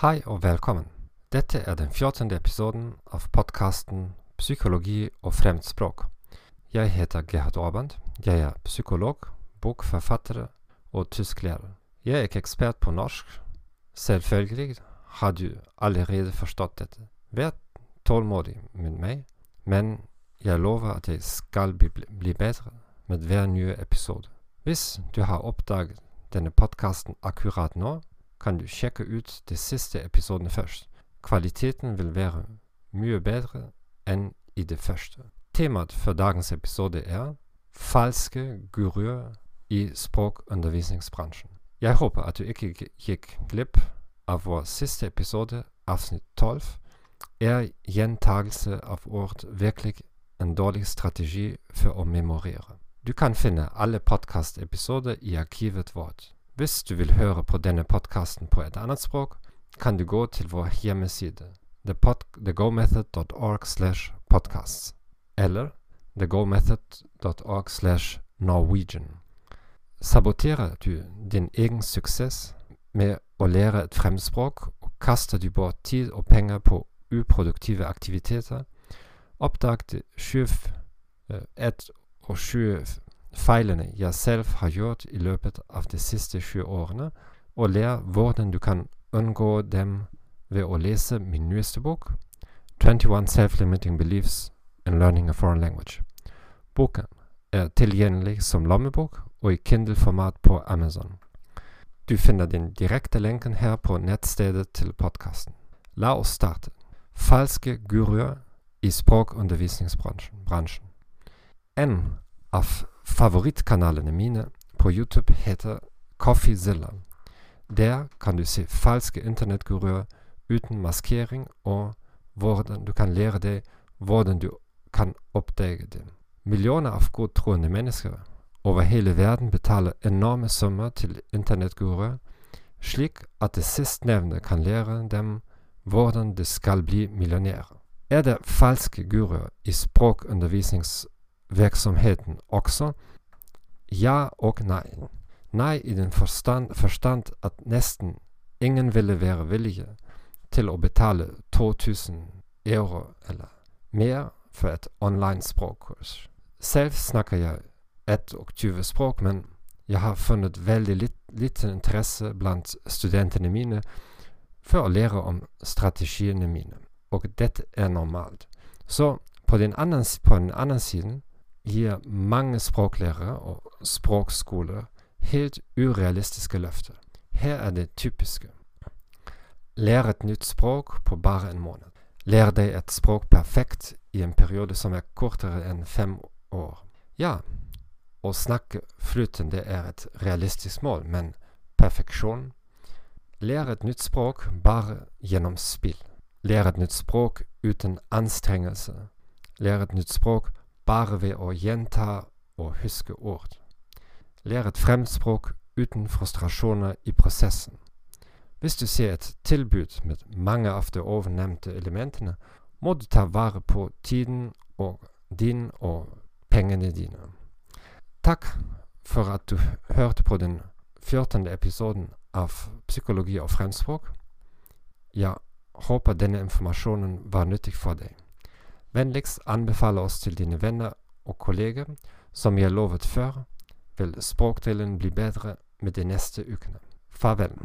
Hei og velkommen. Dette er den 14. episoden av podkasten Psykologi og fremmedspråk. Jeg heter Gerhard Aaband. Jeg er psykolog, bokforfatter og tysklærer. Jeg er ikke ekspert på norsk. Selvfølgelig har du allerede forstått dette. Vær tålmodig med meg, men jeg lover at jeg skal bli, bli bedre med hver nye episode. Hvis du har oppdaget denne podkasten akkurat nå, kan du sjekke ut de siste episodene først. Kvaliteten vil være mye bedre enn i det første. Temaet for dagens episode er falske guruer i språkundervisningsbransjen. Jeg håper at du ikke gikk glipp av vår siste episode, avsnitt 12. Er gjentagelse av ord virkelig en dårlig strategi for å memorere? Du kan finne alle podkastepisoder i arkivet vårt. Hvis du vil høre på denne podkasten på et annet språk, kan du gå til vår hjemmeside thegomethod.org slash podcasts eller thegomethod.org slash norwegian. Saboterer du din egen suksess med å lære et fremmedspråk og kaster du bort tid og penger på uproduktive aktiviteter, oppdag de 21 og 20 feilene jeg selv har i løpet av de siste 20 årene, og lær hvordan du kan unngå dem ved å lese min nyeste bok, 21 Self-Limiting Beliefs in Learning a Foreign Language. Boken er tilgjengelig som lommebok og i Kindle-format på Amazon. Du finner den direkte lenken her på nettstedet til podkasten. La oss starte. Falske guruer i språkundervisningsbransjen. En av favorittkanalene mine på YouTube heter Coffeezilla. Der kan du se falske internettguruer uten maskering, og hvordan du kan lære deg hvordan du kan oppdage dem. Millioner av godtroende mennesker over hele verden betaler enorme summer til internettguruer, slik at det sistnevnte kan lære dem hvordan de skal bli millionærer. Er det falske guruer i språkundervisningsvirksomheten også? Ja og nei. Nei i den forstand, forstand at nesten ingen ville være villige til å betale 2000 euro eller mer for et online språkkurs. Selv snakker jeg 21 språk, men jeg har funnet veldig liten interesse blant studentene mine for å lære om strategiene mine, og dette er normalt. Så på den annen, på den annen siden gir mange språklærere og språkskoler helt urealistiske løfter. Her er det typiske. Lær et nytt språk på bare en måned. Lær deg et språk perfekt i en periode som er kortere enn fem år. Ja, å snakke flytende er et realistisk mål, men perfeksjon Lær et nytt språk bare gjennom spill. Lær et nytt språk uten anstrengelse. Lær et nytt språk bare ved å gjenta og huske ord. Lær et fremspråk uten frustrasjoner i prosessen. Hvis du ser et tilbud med mange av de ovennevnte elementene, må du ta vare på tiden og din og pengene dine. Takk for at du hørte på den 14. episoden av Psykologi og fremspråk. Jeg håper denne informasjonen var nyttig for deg. Vennligst anbefale oss til dine venner og kolleger. Som jeg lovet før, vil språkdelen bli bedre med de neste ukene. Farvel.